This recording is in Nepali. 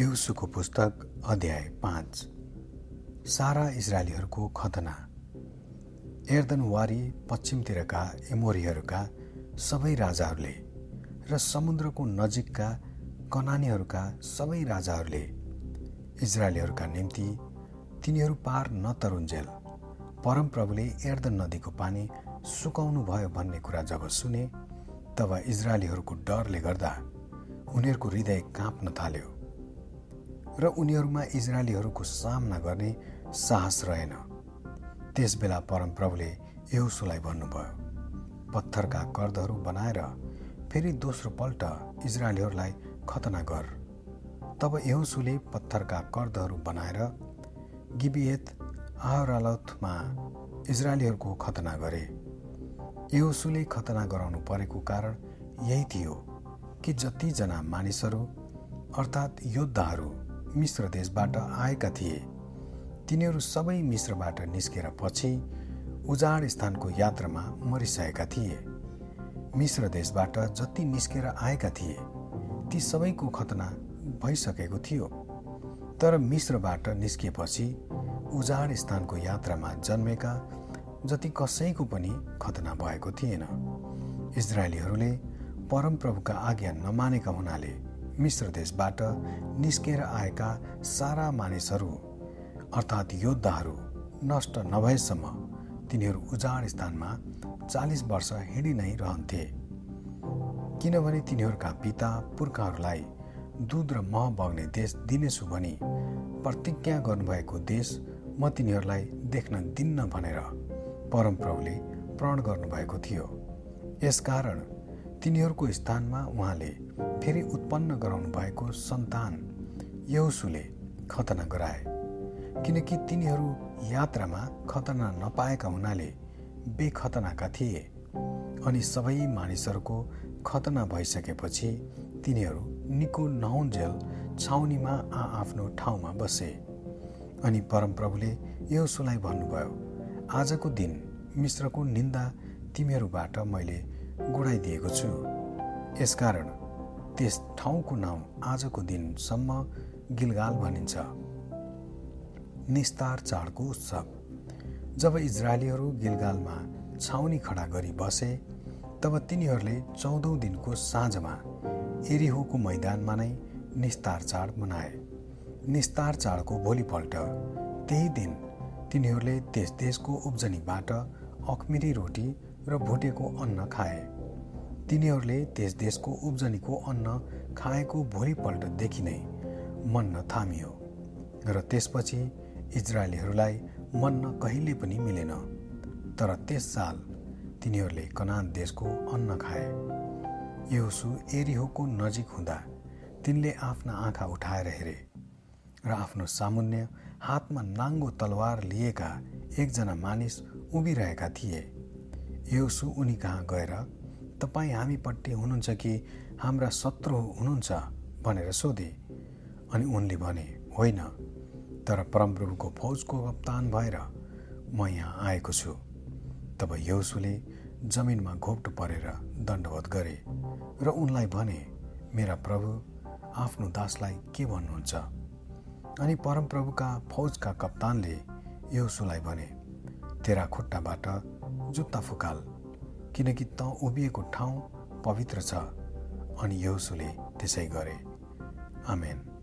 युसुको पुस्तक अध्याय पाँच। सारा इजरायलीहरूको खतना। एर्दनवारी पश्चिमतिरका एमोरीहरूका सबै राजाहरूले र समुद्रको नजिकका कनानीहरूका सबै राजाहरूले इजरायलीहरूका निम्ति तिनीहरू पार नतरुन्जेल परमप्रभुले एर्दन नदीको पानी सुकाउनु भयो भन्ने कुरा जब सुने तब इजरायलीहरूको डरले गर्दा उनीहरूको हृदय काँप्न थाल्यो। र उनीहरूमा इजरायलीहरूको सामना गर्ने साहस रहेन। त्यसबेला परमप्रभुले यहुसुलाई भन्नुभयो पत्थरका कर्दहरू बनाएर फेरि दोस्रो पल्ट इजरायलीहरूलाई खतना गर। तब यहुसुले पत्थरका कर्दहरू बनाएर गिबिएत आहरालथमा इजरायलीहरूको खतना गरे। यहुसुले खतना गराउनु परेको कारण यही थियो कि जतिजना मानिसहरू अर्थात् योद्धाहरू मिश्र देशबाट आएका थिए। तिनीहरू सबै मिश्रबाट निस्केर पछि उजाड स्थानको यात्रामा मरिसकेका थिए। मिश्र देशबाट जति निस्केर आएका थिए ती सबैको खतना भइसकेको थियो। तर मिश्रबाट निस्किएपछि उजाड स्थानको यात्रामा जन्मेका जति कसैको पनि खतना भएको थिएन। इजरायलीहरूले परमप्रभुका आज्ञा नमानेका हुनाले मिश्र देशबाट निस्केर आएका सारा मानिसहरू अर्थात् योद्धाहरू नष्ट नभएसम्म तिनीहरू उजाड स्थानमा चालिस वर्ष हिँडी नै रहन्थे। किनभने तिनीहरूका पिता पुर्खाहरूलाई दुध र मह बग्ने देश दिनेछु भनी प्रतिज्ञा गर्नुभएको देश म तिनीहरूलाई देख्न दिन्न भनेर परमप्रभुले प्रण गर्नुभएको थियो। यसकारण तिनीहरूको स्थानमा उहाँले फेरि उत्पन्न गराउनु भएको सन्तान यौसुले खतना गराए। किनकि तिनीहरू यात्रामा खतना नपाएका हुनाले बेखतनाका थिए। अनि सबै मानिसहरूको खतना भइसकेपछि तिनीहरू निको नहुन्जेल छाउनीमा आआफ्नो ठाउँमा बसे। अनि परमप्रभुले यौसुलाई भन्नुभयो आजको दिन मिश्रको निन्दा तिमीहरूबाट मैले गुडाइदिएको छु। यसकारण त्यस ठाउँको नाउँ आजको दिनसम्म गिलगाल भनिन्छ। निस्तार चाडको उत्सव। जब इजरायलीहरू गिलगालमा छाउनी खडा गरी बसे तब तिनीहरूले चौधौँ दिनको साँझमा एरिहोको मैदानमा नै निस्तार चाड मनाए। निस्तार चाडको भोलिपल्ट त्यही दिन तिनीहरूले त्यस देशको उब्जनीबाट अखमिरी रोटी र भुटेको अन्न खाए। तिनीहरूले त्यस देशको उब्जनीको अन्न खाएको भोलिपल्टदेखि नै मन्न थामियो र त्यसपछि इजरायलीहरूलाई मन्न कहिले पनि मिलेन। तर त्यस साल तिनीहरूले कनान देशको अन्न खाए। यहोसु एरिहोको नजिक हुँदा तिनले आफ्ना आँखा उठाएर हेरे र आफ्नो सामुन्य हातमा नाङ्गो तलवार लिएका एकजना मानिस उभिरहेका थिए। यहोसु उनी कहाँ गएर तपाईँ हामीपट्टि हुनुहुन्छ कि हाम्रा शत्रु हुनुहुन्छ भनेर सोधे। अनि उनले भने होइन तर परमप्रभुको फौजको कप्तान भएर म यहाँ आएको छु। तब यौसुले जमिनमा घोप्टो परेर दण्डवत गरे र उनलाई भने मेरा प्रभु आफ्नो दासलाई के भन्नुहुन्छ? अनि परमप्रभुका फौजका कप्तानले यौसुलाई भने तेरा खुट्टाबाट जुत्ता फुकाल। किनकि त उभिएको ठाउँ पवित्र छ अनि यौसुले त्यसै गरे। आमेन।